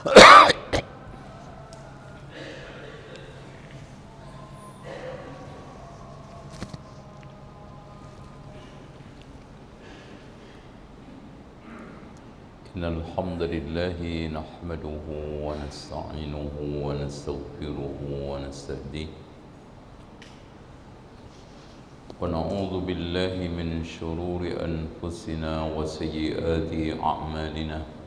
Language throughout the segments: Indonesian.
إن الحمد لله نحمده ونستعينه ونستغفره ونستهديه. ونعوذ بالله من شرور أنفسنا وسيئات أعمالنا.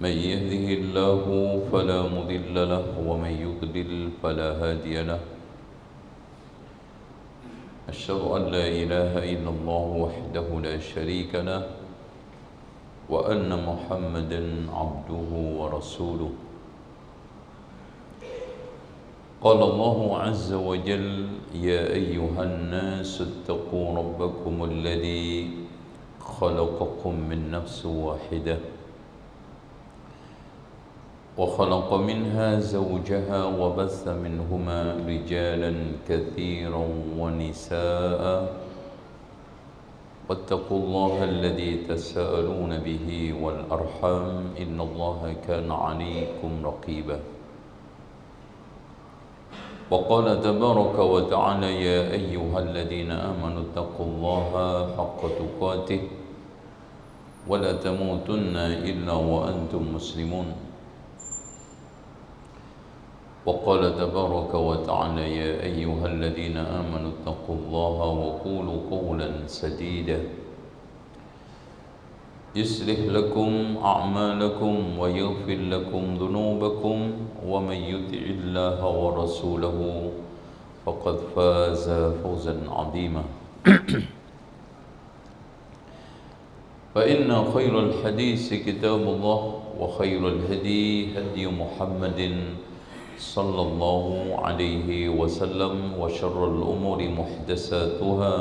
من يهده الله فلا مضل له ومن يضلل فلا هادي له. أشهد أن لا إله إلا الله وحده لا شريك له وأن محمدا عبده ورسوله. قال الله عز وجل يا أيها الناس اتقوا ربكم الذي خلقكم من نفس واحدة وخلق منها زوجها وبث منهما رجالا كثيرا ونساء. واتقوا الله الذي تساءلون به والأرحام. إن الله كان عليكم رقيبا. وقال تبارك وتعالى يا أيها الذين آمنوا اتقوا الله حق تقاته ولا تموتن إلا وأنتم مسلمون. وقال تبارك وتعالى يا أيها الذين آمنوا اتقوا الله وقولوا قولا سديدا. يصلح لكم أعمالكم ويغفر لكم ذنوبكم ومن يطع الله ورسوله فقد فاز فوزا عظيما. فإن خير الحديث كتاب الله وخير الهدي هدي محمد صلى الله عليه وسلم وشر الأمور محدثاتها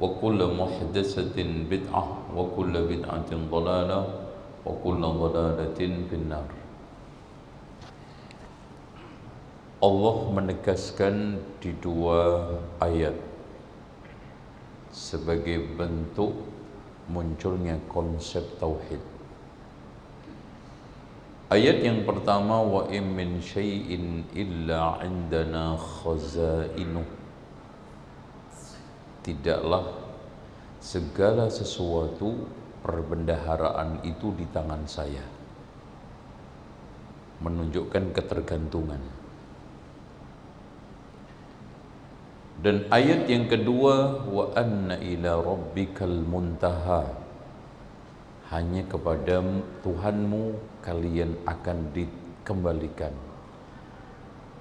وكل محدثة بدعة وكل بدعة ضلالة وكل ضلالة في النار Allah menegaskan di dua ayat sebagai bentuk munculnya konsep tauhid Ayat yang pertama wa in min syai'in illa indana khazainu Tidaklah segala sesuatu perbendaharaan itu di tangan saya. Menunjukkan ketergantungan. Dan ayat yang kedua wa anna ila rabbikal muntaha. Hanya kepada Tuhanmu kalian akan dikembalikan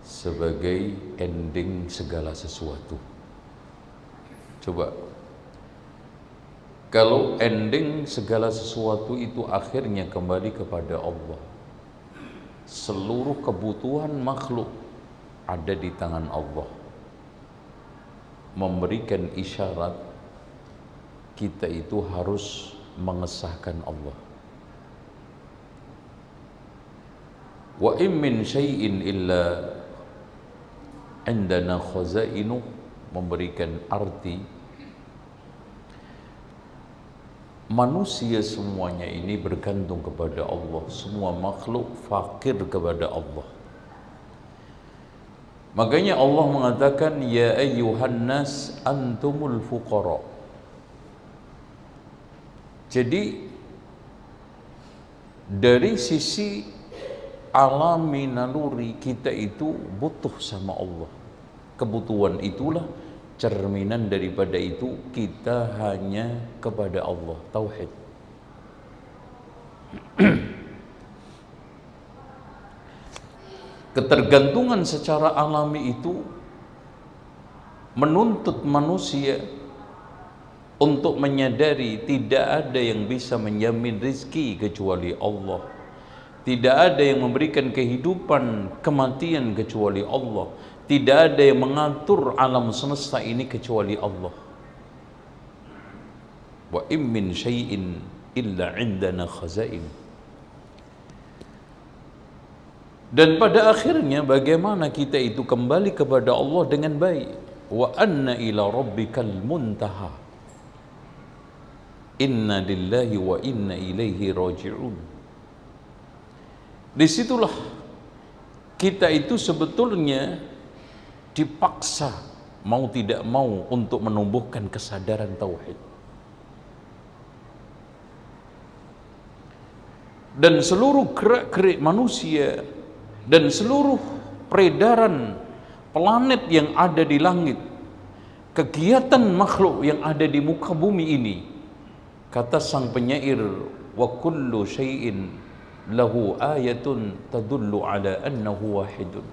sebagai ending segala sesuatu. Coba kalau ending segala sesuatu itu akhirnya kembali kepada Allah. Seluruh kebutuhan makhluk ada di tangan Allah. Memberikan isyarat kita itu harus mengesahkan Allah. Wa in min syai'in illa indana khazainu memberikan arti manusia semuanya ini bergantung kepada Allah, semua makhluk fakir kepada Allah. Makanya Allah mengatakan ya ayyuhan nas antumul fuqara. Jadi dari sisi alami naluri kita itu butuh sama Allah. Kebutuhan itulah cerminan daripada itu kita hanya kepada Allah, tauhid. Ketergantungan secara alami itu menuntut manusia untuk menyadari tidak ada yang bisa menjamin rizki kecuali Allah. Tidak ada yang memberikan kehidupan, kematian kecuali Allah. Tidak ada yang mengatur alam semesta ini kecuali Allah. Wa in min syai'in illa indana khazain. Dan pada akhirnya bagaimana kita itu kembali kepada Allah dengan baik. Wa anna ila rabbikal muntaha. Inna lillahi wa inna ilaihi raji'un. Di situlah kita itu sebetulnya dipaksa mau tidak mau untuk menumbuhkan kesadaran tauhid. Dan seluruh gerak-gerik manusia dan seluruh peredaran planet yang ada di langit, kegiatan makhluk yang ada di muka bumi ini, kata sang penyair, wa kullu syai'in lahu ayatun tadullu ala annahu wahidun.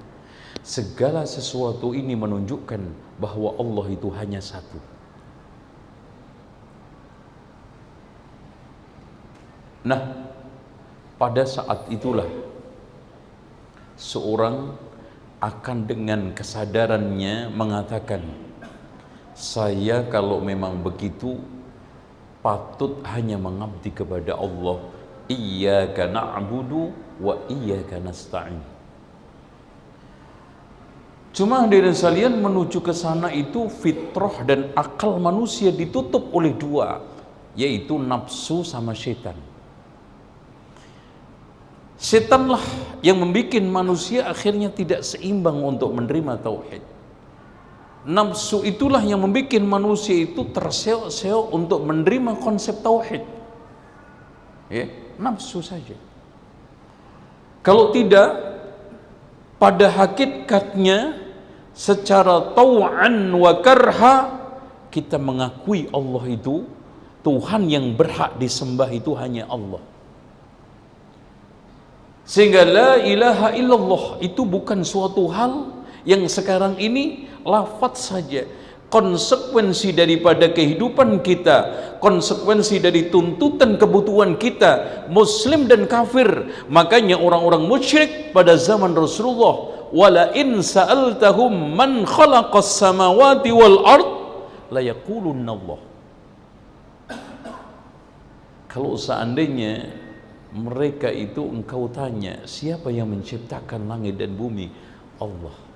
Segala sesuatu ini menunjukkan bahwa Allah itu hanya satu. Nah pada saat itulah seorang akan dengan kesadarannya mengatakan saya kalau memang begitu patut hanya mengabdi kepada Allah iyyaka na'budu wa iyyaka nasta'in cuma hadirin sekalian menuju ke sana itu fitrah dan akal manusia ditutup oleh dua yaitu nafsu sama syaitan Setanlah yang membuat manusia akhirnya tidak seimbang untuk menerima tauhid. Nafsu itulah yang membuat manusia itu terseok-seok untuk menerima konsep tauhid. Ya, nafsu saja. Kalau tidak pada hakikatnya secara tau'an wa karha kita mengakui Allah itu Tuhan yang berhak disembah itu hanya Allah. Sehingga la ilaha illallah itu bukan suatu hal yang sekarang ini lafat saja. Konsekuensi daripada kehidupan kita, konsekuensi dari tuntutan kebutuhan kita, muslim dan kafir. Makanya orang-orang musyrik pada zaman Rasulullah, wala in sa'altahum man khalaqas samawati wal ard la Allah. Kalau seandainya mereka itu engkau tanya siapa yang menciptakan langit dan bumi Allah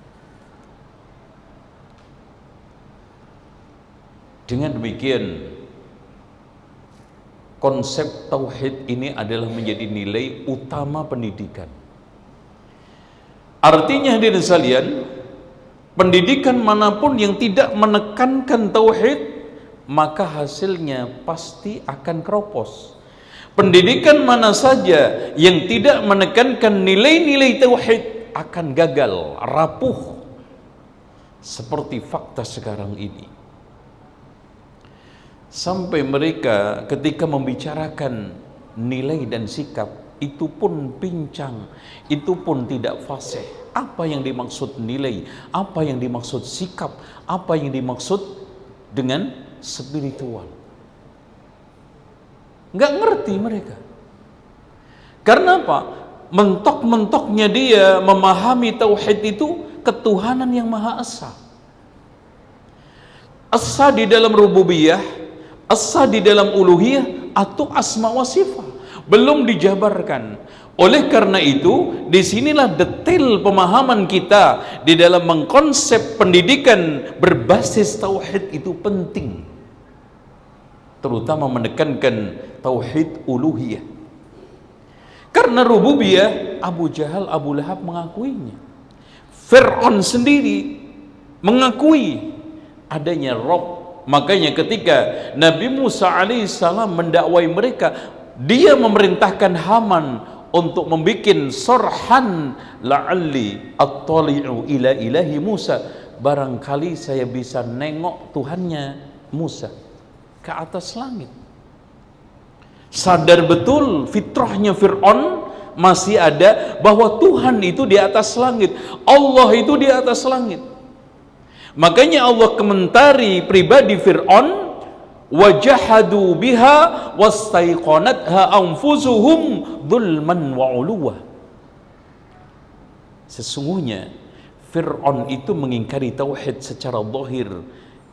dengan demikian konsep tauhid ini adalah menjadi nilai utama pendidikan artinya hadirin sekalian pendidikan mana pun yang tidak menekankan tauhid maka hasilnya pasti akan keropos Pendidikan mana saja yang tidak menekankan nilai-nilai tauhid akan gagal, rapuh. Seperti fakta sekarang ini. Sampai mereka ketika membicarakan nilai dan sikap itu pun pincang, itu pun tidak fasih. Apa yang dimaksud nilai? Apa yang dimaksud sikap? Apa yang dimaksud dengan spiritual? nggak ngerti mereka. Karena apa? Mentok-mentoknya dia memahami tauhid itu ketuhanan yang maha esa. Esa di dalam rububiyah, esa di dalam uluhiyah atau asma wa sifat belum dijabarkan. Oleh karena itu, di sinilah detail pemahaman kita di dalam mengkonsep pendidikan berbasis tauhid itu penting terutama menekankan tauhid uluhiyah. Karena rububiyah Abu Jahal, Abu Lahab mengakuinya. Fir'aun sendiri mengakui adanya Rob. Makanya ketika Nabi Musa alaihissalam mendakwai mereka, dia memerintahkan Haman untuk membuat sorhan la'alli at-tali'u ila ilahi Musa. Barangkali saya bisa nengok Tuhannya Musa ke atas langit. Sadar betul fitrahnya Fir'aun masih ada bahwa Tuhan itu di atas langit. Allah itu di atas langit. Makanya Allah komentari pribadi Fir'aun wajahadu biha wastaiqanatha anfusuhum dhulman wa uluwa. Sesungguhnya Fir'aun itu mengingkari tauhid secara zahir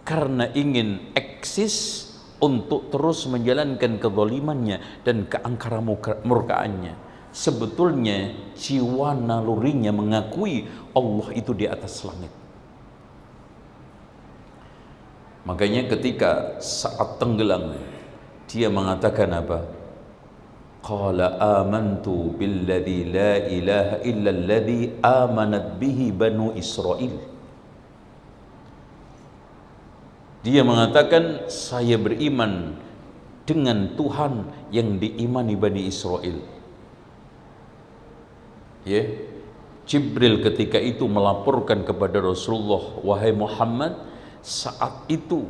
karena ingin eksis untuk terus menjalankan kezalimannya dan keangkara murkaannya. Sebetulnya jiwa nalurinya mengakui Allah itu di atas langit. Makanya ketika saat tenggelam dia mengatakan apa? Qala amantu billadhi la ilaha illa alladhi amanat bihi banu Israel. Dia mengatakan saya beriman dengan Tuhan yang diimani Bani Israel. ya Jibril ketika itu melaporkan kepada Rasulullah wahai Muhammad saat itu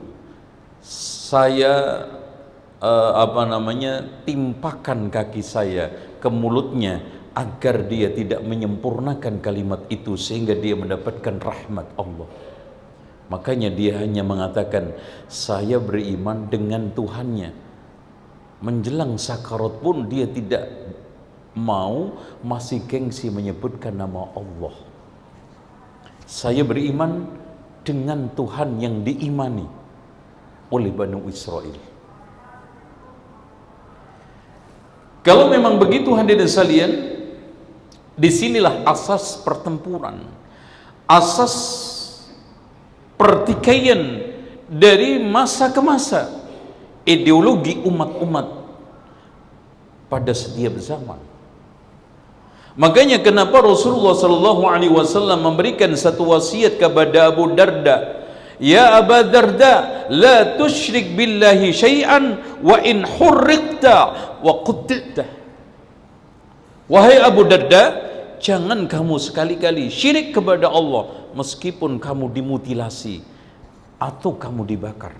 saya uh, apa namanya timpakan kaki saya ke mulutnya agar dia tidak menyempurnakan kalimat itu sehingga dia mendapatkan rahmat Allah. Makanya dia hanya mengatakan saya beriman dengan Tuhannya. Menjelang sakarat pun dia tidak mau masih gengsi menyebutkan nama Allah. Saya beriman dengan Tuhan yang diimani oleh Bani Israel. Kalau memang begitu hadirin sekalian, di sinilah asas pertempuran, asas pertikaian dari masa ke masa, ideologi umat-umat pada setiap zaman. Makanya kenapa Rasulullah sallallahu alaihi wasallam memberikan satu wasiat kepada Abu Darda, "Ya Abu Darda, la tusyrik billahi syai'an wa in hurriqta wa quttita Wahai Abu Darda, jangan kamu sekali-kali syirik kepada Allah meskipun kamu dimutilasi atau kamu dibakar.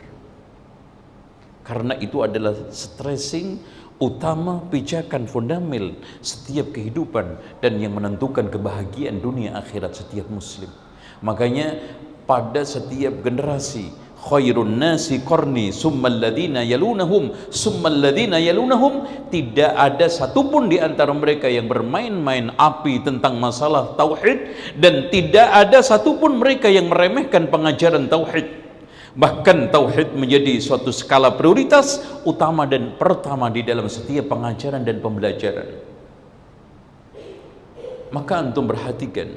Karena itu adalah stressing utama pijakan fundamental setiap kehidupan dan yang menentukan kebahagiaan dunia akhirat setiap muslim. Makanya pada setiap generasi khairun nasi qarni summal ladina yalunahum summal ladina yalunahum tidak ada satupun di antara mereka yang bermain-main api tentang masalah tauhid dan tidak ada satupun mereka yang meremehkan pengajaran tauhid bahkan tauhid menjadi suatu skala prioritas utama dan pertama di dalam setiap pengajaran dan pembelajaran. Maka antum perhatikan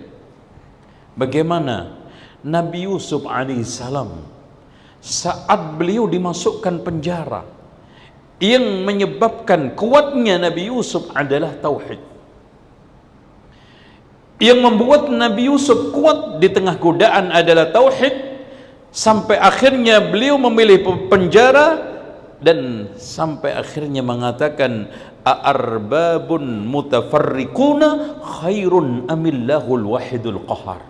bagaimana Nabi Yusuf alaihissalam saat beliau dimasukkan penjara yang menyebabkan kuatnya Nabi Yusuf adalah tauhid. Yang membuat Nabi Yusuf kuat di tengah godaan adalah tauhid sampai akhirnya beliau memilih penjara dan sampai akhirnya mengatakan a'arbabun mutafarriquna khairun amillahul wahidul qahar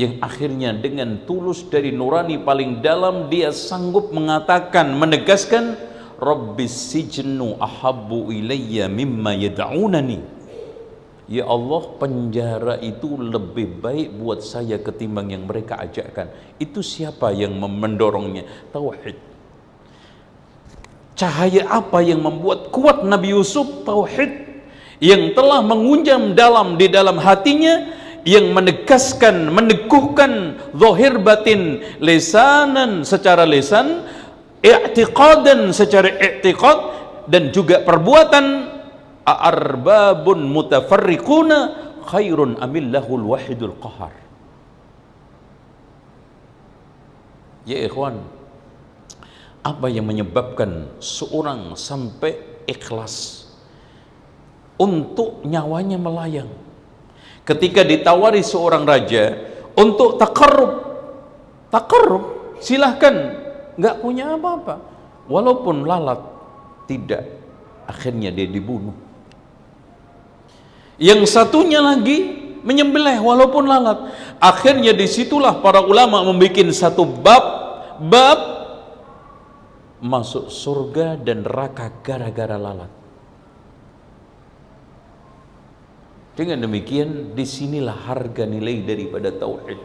yang akhirnya dengan tulus dari nurani paling dalam dia sanggup mengatakan menegaskan Rabbis sijnu ahabbu ilayya mimma yad'unani Ya Allah penjara itu lebih baik buat saya ketimbang yang mereka ajakkan. Itu siapa yang mendorongnya? Tauhid. Cahaya apa yang membuat kuat Nabi Yusuf? Tauhid. Yang telah mengunjam dalam di dalam hatinya yang menegaskan, meneguhkan zahir batin lisanan secara lisan, i'tiqadan secara i'tiqad dan juga perbuatan arbabun mutafarriquna khairun amillahul wahidul qahar. Ya ikhwan, apa yang menyebabkan seorang sampai ikhlas untuk nyawanya melayang? ketika ditawari seorang raja untuk takarrub takarrub silahkan nggak punya apa-apa walaupun lalat tidak akhirnya dia dibunuh yang satunya lagi menyembelih walaupun lalat akhirnya di situlah para ulama membuat satu bab bab masuk surga dan neraka gara-gara lalat Dengan demikian di sinilah harga nilai daripada tauhid.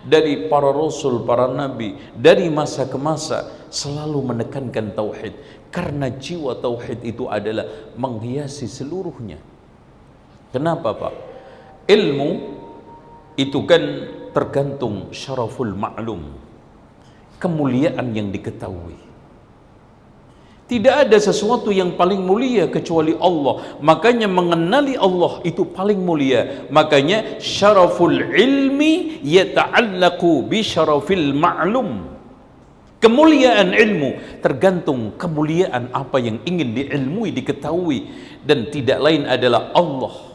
Dari para rasul, para nabi, dari masa ke masa selalu menekankan tauhid. Karena jiwa tauhid itu adalah menghiasi seluruhnya. Kenapa Pak? Ilmu itu kan tergantung syaraful ma'lum. Kemuliaan yang diketahui. Tidak ada sesuatu yang paling mulia kecuali Allah. Makanya mengenali Allah itu paling mulia. Makanya syaraful ilmi yata'allaku bi syarafil ma'lum. Kemuliaan ilmu tergantung kemuliaan apa yang ingin diilmui, diketahui dan tidak lain adalah Allah.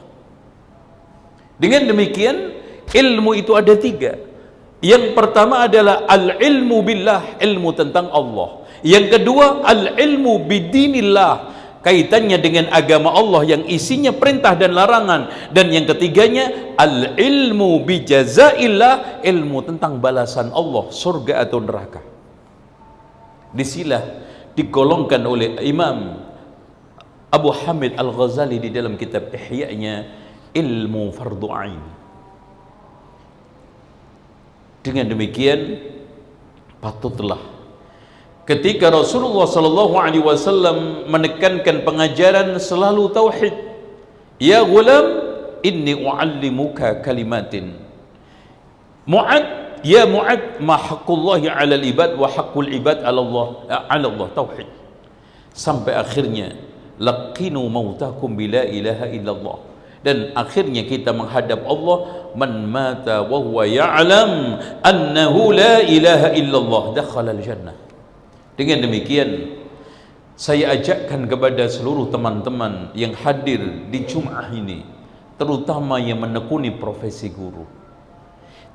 Dengan demikian ilmu itu ada tiga. Yang pertama adalah al-ilmu billah, ilmu tentang Allah. Yang kedua, al-ilmu bidinillah. kaitannya dengan agama Allah yang isinya perintah dan larangan dan yang ketiganya al ilmu bijazaillah ilmu tentang balasan Allah surga atau neraka disilah digolongkan oleh Imam Abu Hamid Al-Ghazali di dalam kitab Ihya-nya ilmu fardu ain. Dengan demikian patutlah ketika Rasulullah sallallahu alaihi wasallam menekankan pengajaran selalu tauhid ya gulam inni uallimuka kalimatin. Mu'ad ya Mu'ad ma haqqullahi 'ala al-ibad wa haqqul ibad 'ala Allah 'ala Allah tauhid. Sampai akhirnya laqinu mautakum bila ilaha illallah dan akhirnya kita menghadap Allah man mata wa huwa ya'lam annahu la ilaha illallah dakhala al-jannah dengan demikian, saya ajakkan kepada seluruh teman-teman yang hadir di Jum'ah ini, terutama yang menekuni profesi guru.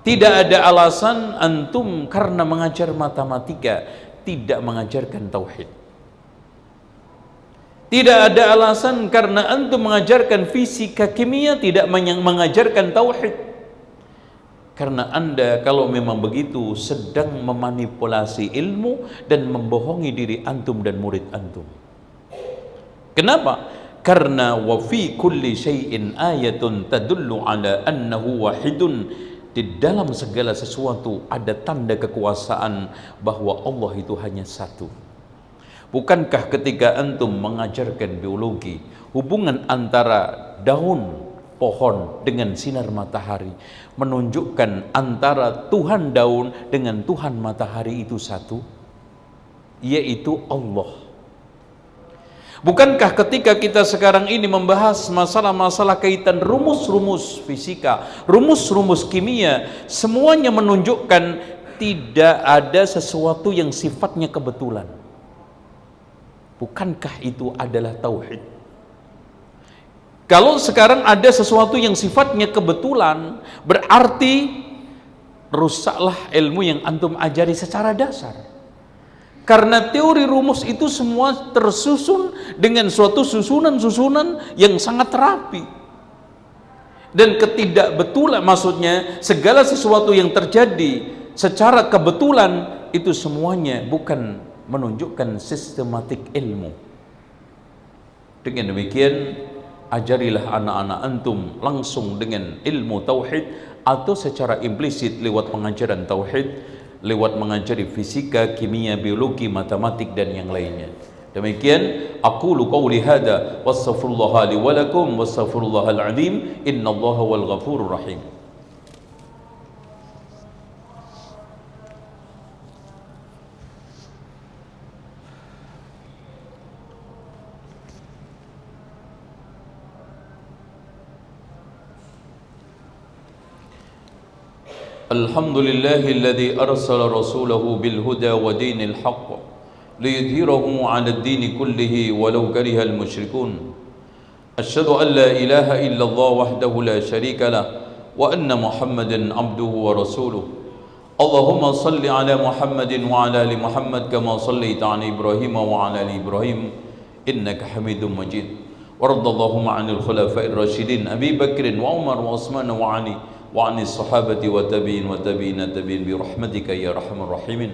Tidak ada alasan antum karena mengajar matematika tidak mengajarkan tauhid. Tidak ada alasan karena antum mengajarkan fisika kimia tidak mengajarkan tauhid. Karena Anda kalau memang begitu sedang memanipulasi ilmu dan membohongi diri antum dan murid antum. Kenapa? Karena wa fi kulli syai'in ayatun tadullu ala annahu wahidun di dalam segala sesuatu ada tanda kekuasaan bahwa Allah itu hanya satu. Bukankah ketika antum mengajarkan biologi, hubungan antara daun pohon dengan sinar matahari menunjukkan antara Tuhan daun dengan Tuhan matahari itu satu yaitu Allah Bukankah ketika kita sekarang ini membahas masalah-masalah kaitan rumus-rumus fisika, rumus-rumus kimia, semuanya menunjukkan tidak ada sesuatu yang sifatnya kebetulan. Bukankah itu adalah tauhid? Kalau sekarang ada sesuatu yang sifatnya kebetulan, berarti rusaklah ilmu yang antum ajari secara dasar. Karena teori rumus itu semua tersusun dengan suatu susunan-susunan yang sangat rapi. Dan ketidakbetulan maksudnya segala sesuatu yang terjadi secara kebetulan itu semuanya bukan menunjukkan sistematik ilmu. Dengan demikian ajarilah anak-anak antum langsung dengan ilmu tauhid atau secara implisit lewat pengajaran tauhid lewat mengajari fisika, kimia, biologi, matematik dan yang lainnya. Demikian aku lu qauli hada wastaghfirullah li wa lakum wastaghfirullahal azim innallaha wal ghafurur rahim. الحمد لله الذي أرسل رسوله بالهدى ودين الحق ليظهره على الدين كله ولو كره المشركون. أشهد أن لا إله إلا الله وحده لا شريك له وأن محمدا عبده ورسوله. اللهم صل على محمد وعلى آل محمد كما صليت على إبراهيم وعلى آل إبراهيم إنك حميد مجيد. وارض اللهم عن الخلفاء الراشدين أبي بكر وعمر وعثمان وعلي وعن الصحابة والتابعين والتابعين التابعين برحمتك يا أرحم الراحمين.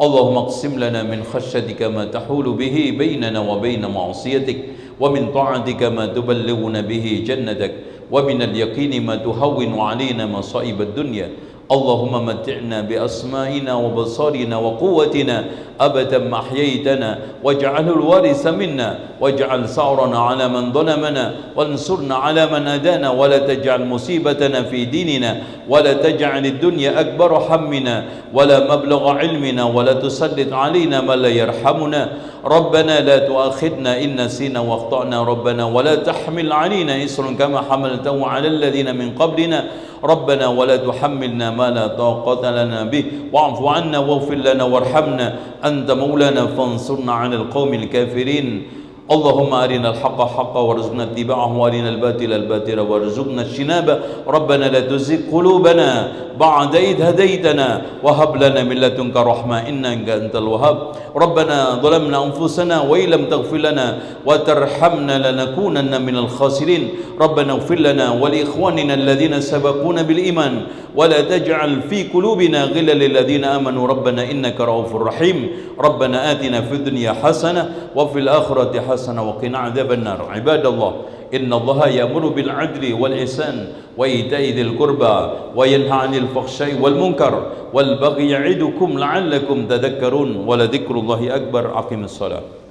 اللهم اقسم لنا من خشيتك ما تحول به بيننا وبين معصيتك ومن طاعتك ما تبلغنا به جنتك ومن اليقين ما تهون علينا مصائب الدنيا. اللهم متعنا بأسمائنا وبصارنا وقوتنا. أبدا ما أحييتنا واجعله الوارث منا. واجعل ثأرنا على من ظلمنا. وانصرنا على من أدانا ولا تجعل مصيبتنا في ديننا. ولا تجعل الدنيا أكبر همنا. ولا مبلغ علمنا. ولا تسلط علينا من لا يرحمنا. ربنا لا تؤاخذنا إن نسينا واخطأنا ربنا. ولا تحمل علينا إسر كما حملته على الذين من قبلنا. ربنا ولا تحملنا ما لا طاقة لنا به. واعف عنا واغفر لنا وارحمنا. أنت مولانا فانصرنا على القوم الكافرين. اللهم أرنا الحق حقا وارزقنا اتباعه وأرنا الباطل الباطل وارزقنا اجتنابه. ربنا لا تزغ قلوبنا بعد إذ هديتنا وهب لنا من لدنك رحمة إنك أنت الوهاب. ربنا ظلمنا أنفسنا وإن لم تغفر لنا وترحمنا لنكونن من الخاسرين. ربنا اغفر لنا ولإخواننا الذين سبقونا بالإيمان ولا تجعل في قلوبنا غلا للذين آمنوا. ربنا إنك رؤوف رحيم. ربنا آتنا في الدنيا حسنة وفي الآخرة حسنة وقنا عذاب النار. عباد الله إن الله يأمر بالعدل والإحسان وإيتاء ذي القربى وينهى عن الفحشاء والمنكر والبغي يعظكم لعلكم تذكرون. ولذكر الله أكبر. أقم الصلاة.